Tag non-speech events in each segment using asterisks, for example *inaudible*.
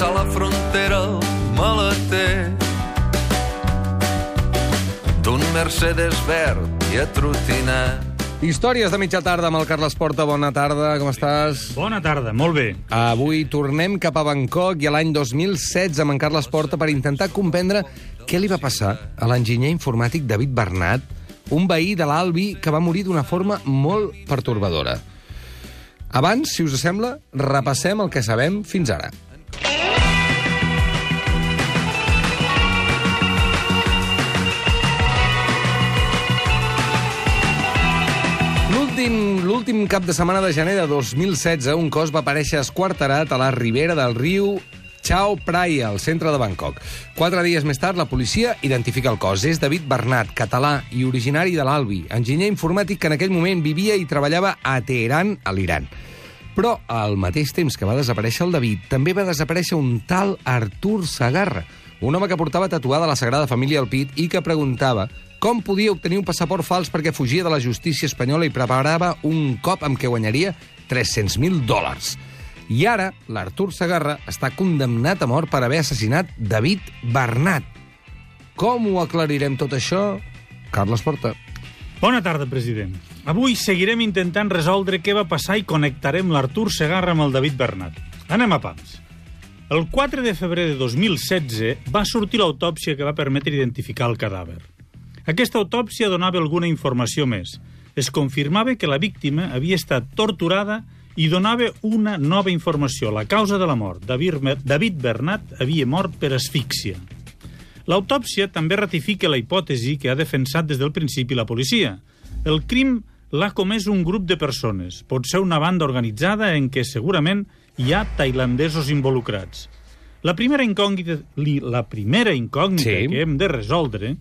Passar la frontera al maleter d'un Mercedes verd i atrotinat. Històries de mitja tarda amb el Carles Porta. Bona tarda, com estàs? Bona tarda, molt bé. Avui tornem cap a Bangkok i a l'any 2016 amb en Carles Porta per intentar comprendre què li va passar a l'enginyer informàtic David Bernat, un veí de l'Albi que va morir d'una forma molt pertorbadora. Abans, si us sembla, repassem el que sabem fins ara. L'últim cap de setmana de gener de 2016, un cos va aparèixer esquarterat a la ribera del riu Chao Phraya, al centre de Bangkok. Quatre dies més tard, la policia identifica el cos. És David Bernat, català i originari de l'Albi, enginyer informàtic que en aquell moment vivia i treballava a Teheran, a l'Iran. Però, al mateix temps que va desaparèixer el David, també va desaparèixer un tal Artur Sagarra, un home que portava tatuada la Sagrada Família al pit i que preguntava com podia obtenir un passaport fals perquè fugia de la justícia espanyola i preparava un cop amb què guanyaria 300.000 dòlars. I ara, l'Artur Sagarra està condemnat a mort per haver assassinat David Bernat. Com ho aclarirem tot això? Carles Porta. Bona tarda, president. Avui seguirem intentant resoldre què va passar i connectarem l'Artur Segarra amb el David Bernat. Anem a pams. El 4 de febrer de 2016 va sortir l'autòpsia que va permetre identificar el cadàver. Aquesta autòpsia donava alguna informació més. Es confirmava que la víctima havia estat torturada i donava una nova informació. La causa de la mort. David Bernat havia mort per asfíxia. L'autòpsia també ratifica la hipòtesi que ha defensat des del principi la policia. El crim l'ha comès un grup de persones. Pot ser una banda organitzada en què segurament hi ha tailandesos involucrats. La primera incògnita, la primera incògnita Sí. que hem de resoldre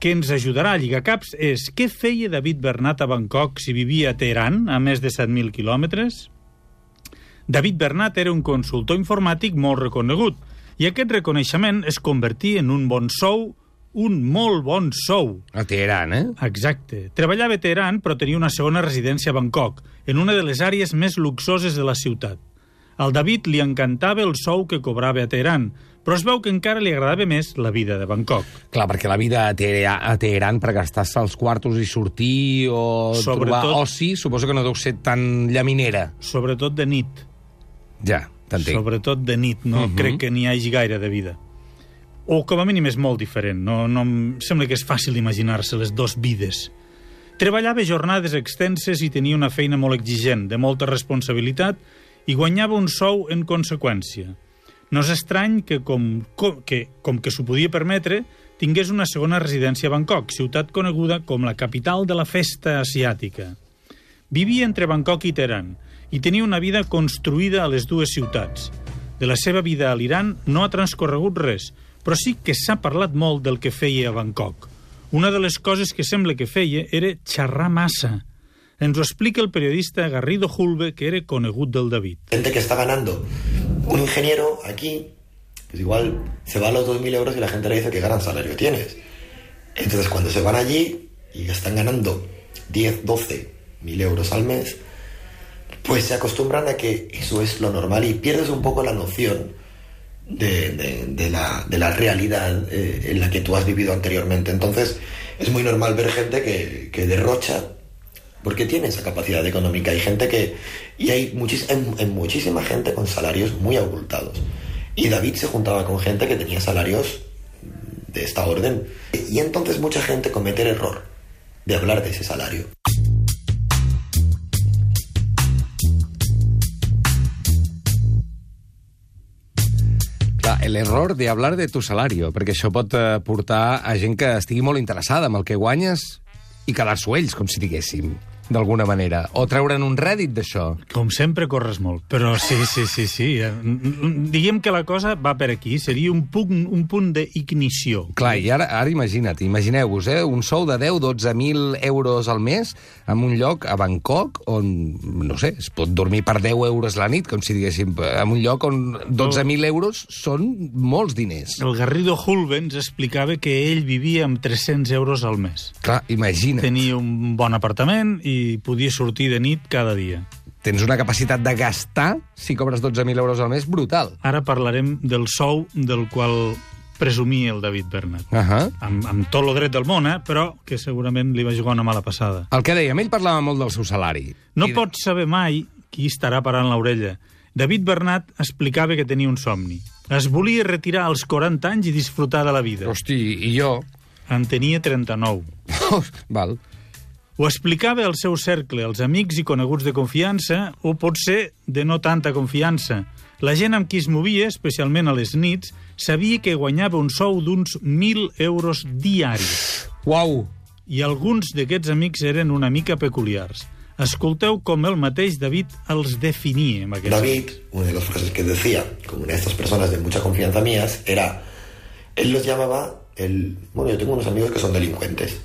que ens ajudarà a lligar caps és què feia David Bernat a Bangkok si vivia a Teheran, a més de 7.000 quilòmetres? David Bernat era un consultor informàtic molt reconegut i aquest reconeixement es convertia en un bon sou, un molt bon sou. A Teheran, eh? Exacte. Treballava a Teheran, però tenia una segona residència a Bangkok, en una de les àrees més luxoses de la ciutat. Al David li encantava el sou que cobrava a Teheran, però es veu que encara li agradava més la vida de Bangkok. Clar, perquè la vida a Teheran, a Teheran per gastar-se els quartos i sortir o Sobretot- trobar oci, suposo que no deu ser tan llaminera. Sobretot de nit. Ja, t'entenc. Sobretot de nit, no Mhm. crec que n'hi hagi gaire de vida. O com a mínim és molt diferent, no, no em sembla que és fàcil imaginar-se les dues vides. Treballava jornades extenses i tenia una feina molt exigent, de molta responsabilitat, i guanyava un sou en conseqüència. No és estrany que, com, com, que, com que s'ho podia permetre, tingués una segona residència a Bangkok, ciutat coneguda com la capital de la festa asiàtica. Vivia entre Bangkok i Teheran i tenia una vida construïda a les dues ciutats. De la seva vida a l'Iran no ha transcorregut res, però sí que s'ha parlat molt del que feia a Bangkok. Una de les coses que sembla que feia era xerrar massa. Ens ho explica el periodista Garrido Julve, que era conegut del David. gente que está ganando un ingeniero aquí, pues igual se va a los 2.000 euros y la gente le dice que gran salario tienes. Entonces cuando se van allí y están ganando 10, 12 mil euros al mes, pues se acostumbran a que eso es lo normal y pierdes un poco la noción de, de- la, de la realidad eh, en la que tú has vivido anteriormente. Entonces es muy normal ver gente que, que derrocha porque tiene esa capacidad económica. Hay gente que. Y hay, muchis, hay, hay muchísima gente con salarios muy abultados. Y David se juntaba con gente que tenía salarios de esta orden. Y entonces mucha gente comete el error de hablar de ese salario. Clar, l'error de hablar de tu salario, perquè això pot eh, portar a gent que estigui molt interessada en el que guanyes i quedar-s'ho ells, com si diguéssim. D'alguna manera, o treure'n un rèdit d'això. Com sempre corres molt, però sí, sí, sí, sí. Eh, Diguem que la cosa va per aquí, seria un punt, un punt d'ignició. Clar, i ara, ara imagina't, imagineu-vos, eh, un sou de 10-12.000 euros al mes en un lloc a Bangkok on, no sé, es pot dormir per 10 euros la nit, com si diguéssim, en un lloc on 12.000 euros són molts diners. El Garrido Hulbens explicava que ell vivia amb 300 euros al mes. Clar, imagina't. Tenia un bon apartament i podia sortir de nit cada dia. Tens una capacitat de gastar, si cobres 12.000 euros al mes, brutal. Ara parlarem del sou del qual presumia el David Bernat. Uh -huh. Amb, amb tot el dret del món, eh? però que segurament li va jugar una mala passada. El que dèiem, ell parlava molt del seu salari. No I pots saber mai qui estarà parant l'orella. David Bernat explicava que tenia un somni. Es volia retirar als 40 anys i disfrutar de la vida. Hosti, i jo... En tenia 39. *laughs* Val. Ho explicava al seu cercle, als amics i coneguts de confiança, o potser de no tanta confiança. La gent amb qui es movia, especialment a les nits, sabia que guanyava un sou d'uns 1.000 euros diaris. Uau! I alguns d'aquests amics eren una mica peculiars. Escolteu com el mateix David els definia amb aquests David, una de las frases que decía, con una de estas personas de mucha confianza mías, era, él los llamaba, el, bueno, yo tengo unos amigos que son delincuentes,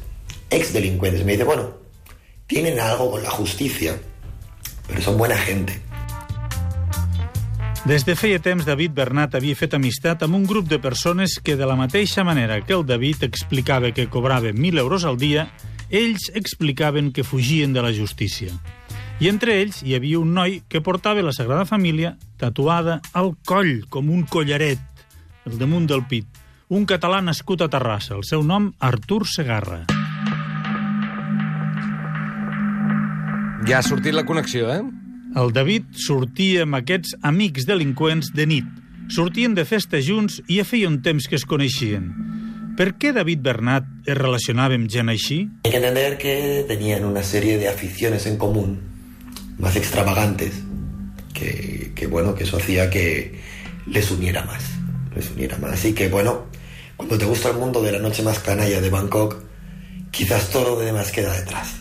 ex delincuentes, me dice, bueno, tienen algo con la justicia, pero son buena gente. Des de feia temps, David Bernat havia fet amistat amb un grup de persones que, de la mateixa manera que el David explicava que cobrava 1.000 euros al dia, ells explicaven que fugien de la justícia. I entre ells hi havia un noi que portava la Sagrada Família tatuada al coll, com un collaret, al damunt del pit. Un català nascut a Terrassa, el seu nom Artur Segarra. Ja ha sortit la connexió, eh? El David sortia amb aquests amics delinqüents de nit. Sortien de festa junts i ja feia un temps que es coneixien. Per què David Bernat es relacionava amb gent així? Hay que entender que tenían una serie de aficiones en común, más extravagantes, que, que, bueno, que eso hacía que les uniera más, les uniera más. Así que bueno, cuando te gusta el mundo de la noche más canalla de Bangkok, quizás todo lo demás queda detrás.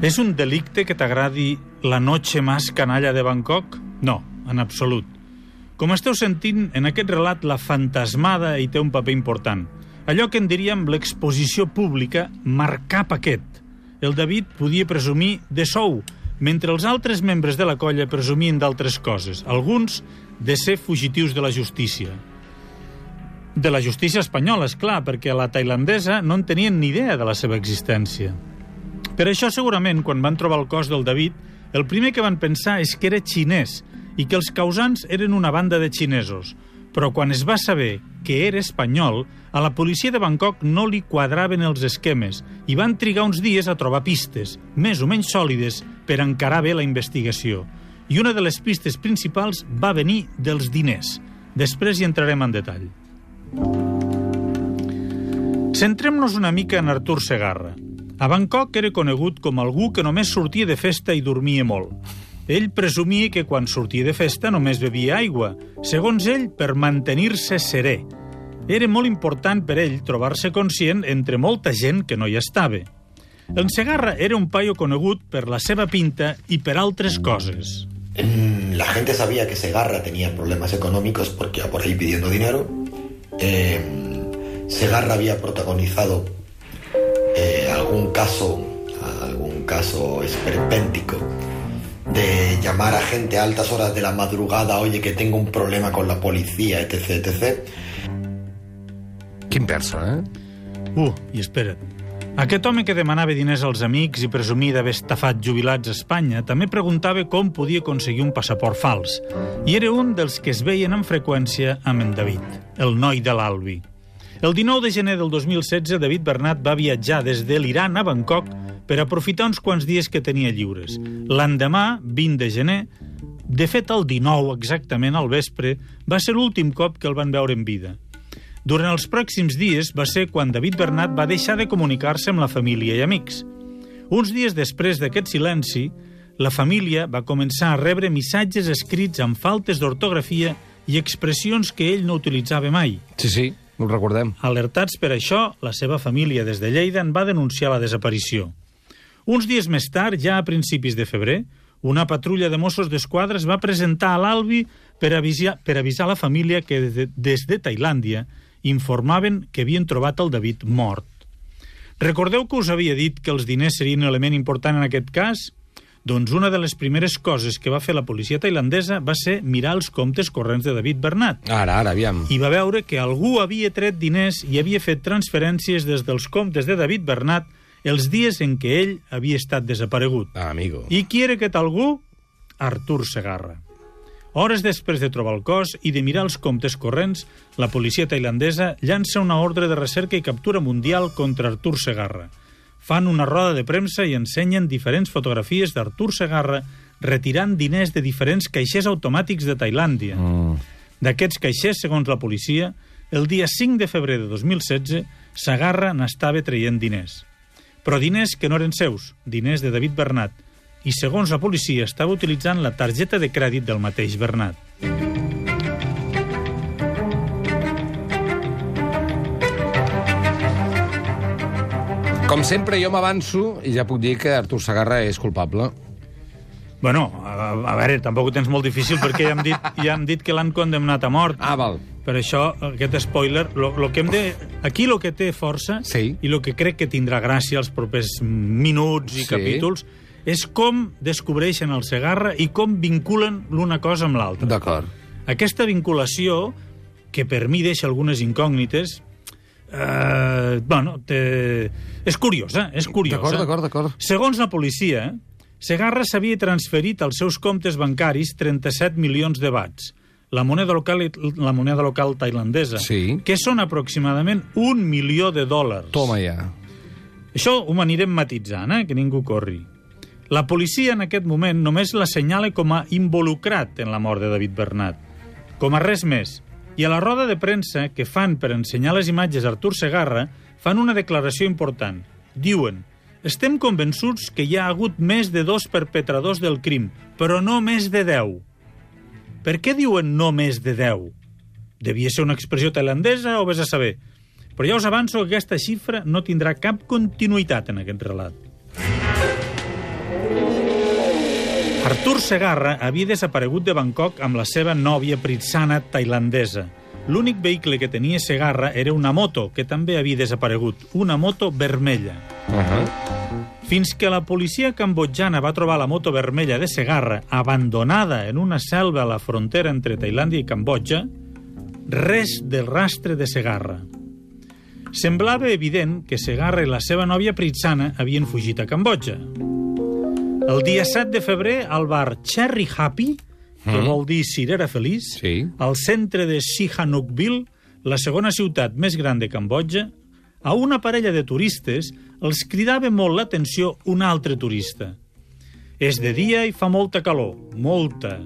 És un delicte que t'agradi la noche más canalla de Bangkok? No, en absolut. Com esteu sentint, en aquest relat la fantasmada hi té un paper important. Allò que en diríem l'exposició pública marcar paquet. El David podia presumir de sou, mentre els altres membres de la colla presumien d'altres coses, alguns de ser fugitius de la justícia. De la justícia espanyola, és clar, perquè la tailandesa no en tenien ni idea de la seva existència. Per això, segurament, quan van trobar el cos del David, el primer que van pensar és que era xinès i que els causants eren una banda de xinesos. Però quan es va saber que era espanyol, a la policia de Bangkok no li quadraven els esquemes i van trigar uns dies a trobar pistes, més o menys sòlides, per encarar bé la investigació. I una de les pistes principals va venir dels diners. Després hi entrarem en detall. Centrem-nos una mica en Artur Segarra. A Bangkok era conegut com algú que només sortia de festa i dormia molt. Ell presumia que quan sortia de festa només bevia aigua, segons ell, per mantenir-se serè. Era molt important per ell trobar-se conscient entre molta gent que no hi estava. El Segarra era un paio conegut per la seva pinta i per altres coses. Mm, La gente sabía que Segarra tenía problemas económicos porque iba por ahí pidiendo dinero. Eh, Segarra había protagonizado eh, algún caso, algún caso esperpéntico de llamar a gente a altas horas de la madrugada, oye que tengo un problema con la policía, etc, etc. Quin perso, eh? Uh, i espera't. Aquest home que demanava diners als amics i presumia d'haver estafat jubilats a Espanya també preguntava com podia aconseguir un passaport fals. I era un dels que es veien amb freqüència amb en David, el noi de l'Albi. El 19 de gener del 2016, David Bernat va viatjar des de l'Iran a Bangkok per aprofitar uns quants dies que tenia lliures. L'endemà, 20 de gener, de fet el 19 exactament al vespre, va ser l'últim cop que el van veure en vida. Durant els pròxims dies va ser quan David Bernat va deixar de comunicar-se amb la família i amics. Uns dies després d'aquest silenci, la família va començar a rebre missatges escrits amb faltes d'ortografia i expressions que ell no utilitzava mai. Sí, sí, ho recordem. Alertats per això, la seva família des de Lleida en va denunciar la desaparició. Uns dies més tard, ja a principis de febrer, una patrulla de Mossos d'Esquadra es va presentar a l'Albi per avisar, per avisar la família que de, des de Tailàndia informaven que havien trobat el David mort. Recordeu que us havia dit que els diners serien un element important en aquest cas? Doncs una de les primeres coses que va fer la policia tailandesa va ser mirar els comptes corrents de David Bernat. Ara, ara, aviam. I va veure que algú havia tret diners i havia fet transferències des dels comptes de David Bernat els dies en què ell havia estat desaparegut. Ah, amigo. I qui era aquest algú? Artur Segarra. Hores després de trobar el cos i de mirar els comptes corrents, la policia tailandesa llança una ordre de recerca i captura mundial contra Artur Segarra. Fan una roda de premsa i ensenyen diferents fotografies d'Artur Segarra retirant diners de diferents caixers automàtics de Tailàndia. Mm. D'aquests caixers, segons la policia, el dia 5 de febrer de 2016, Segarra n'estava traient diners. Però diners que no eren seus, diners de David Bernat, i segons la policia estava utilitzant la targeta de crèdit del mateix Bernat. Com sempre, jo m'avanço i ja puc dir que Artur Sagarra és culpable. Bueno, a, a veure, tampoc ho tens molt difícil perquè ja hem dit, ja hem dit que l'han condemnat a mort. Ah, val. Per això, aquest spoiler, lo, lo que hem de... Aquí lo que té força Sí. i lo que crec que tindrà gràcia els propers minuts i Sí. capítols és com descobreixen el Segarra i com vinculen l'una cosa amb l'altra. D'acord. Aquesta vinculació, que per mi deixa algunes incògnites, eh, bueno, té... és curiosa, és curiosa. D'acord, d'acord, d'acord. Segons la policia, Segarra s'havia transferit als seus comptes bancaris 37 milions de bats, la moneda local, la moneda local tailandesa, Sí. que són aproximadament un milió de dòlars. Toma ja. Això ho anirem matitzant, eh? que ningú corri. La policia en aquest moment només l'assenyala com a involucrat en la mort de David Bernat, com a res més. I a la roda de premsa que fan per ensenyar les imatges a Artur Segarra fan una declaració important. Diuen, estem convençuts que hi ha hagut més de dos perpetradors del crim, però no més de deu. Per què diuen no més de deu? Devia ser una expressió tailandesa o vés a saber? Però ja us avanço que aquesta xifra no tindrà cap continuïtat en aquest relat. Artur Segarra havia desaparegut de Bangkok amb la seva nòvia Pritsana tailandesa. L'únic vehicle que tenia Segarra era una moto, que també havia desaparegut, una moto vermella. Uh -huh. Fins que la policia cambodjana va trobar la moto vermella de Segarra abandonada en una selva a la frontera entre Tailàndia i Cambodja, res del rastre de Segarra. Semblava evident que Segarra i la seva nòvia Pritsana havien fugit a Cambodja. El dia 7 de febrer, al bar Cherry Happy, que Mm. vol dir cirera feliç, Sí. al centre de Sihanoukville, la segona ciutat més gran de Cambodja, a una parella de turistes els cridava molt l'atenció un altre turista. És de dia i fa molta calor, molta.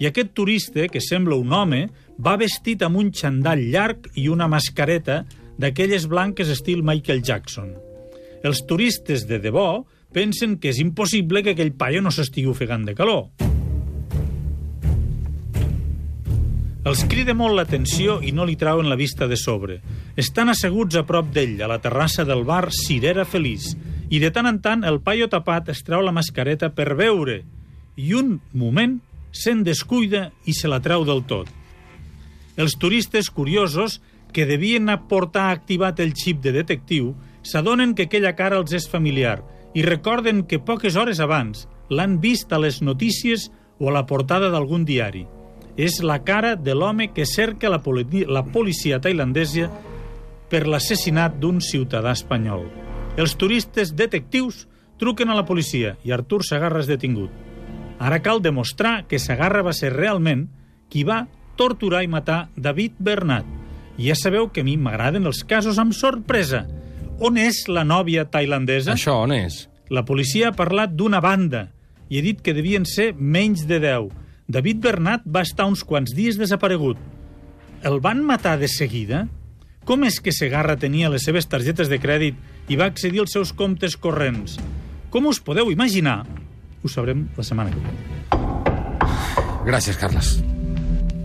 I aquest turista, que sembla un home, va vestit amb un xandall llarg i una mascareta d'aquelles blanques estil Michael Jackson. Els turistes de debò pensen que és impossible que aquell paio no s'estigui ofegant de calor. Els crida molt l'atenció i no li trauen la vista de sobre. Estan asseguts a prop d'ell, a la terrassa del bar Cirera Feliç, i de tant en tant el paio tapat es treu la mascareta per veure, i un moment se'n descuida i se la treu del tot. Els turistes curiosos, que devien aportar activat el xip de detectiu, s'adonen que aquella cara els és familiar i recorden que poques hores abans l'han vist a les notícies o a la portada d'algun diari. És la cara de l'home que cerca la, poli la policia tailandesa per l'assassinat d'un ciutadà espanyol. Els turistes detectius truquen a la policia i Artur Sagarra és detingut. Ara cal demostrar que Sagarra va ser realment qui va torturar i matar David Bernat. Ja sabeu que a mi m'agraden els casos amb sorpresa. On és la nòvia tailandesa? Això on és? La policia ha parlat d'una banda i ha dit que devien ser menys de 10. David Bernat va estar uns quants dies desaparegut. El van matar de seguida? Com és que Segarra tenia les seves targetes de crèdit i va accedir als seus comptes corrents? Com us podeu imaginar? Ho sabrem la setmana que ve. Gràcies, Carles.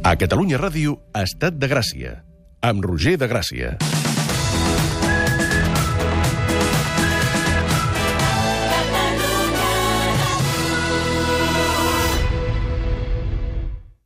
A Catalunya Ràdio, Estat de Gràcia, amb Roger de Gràcia.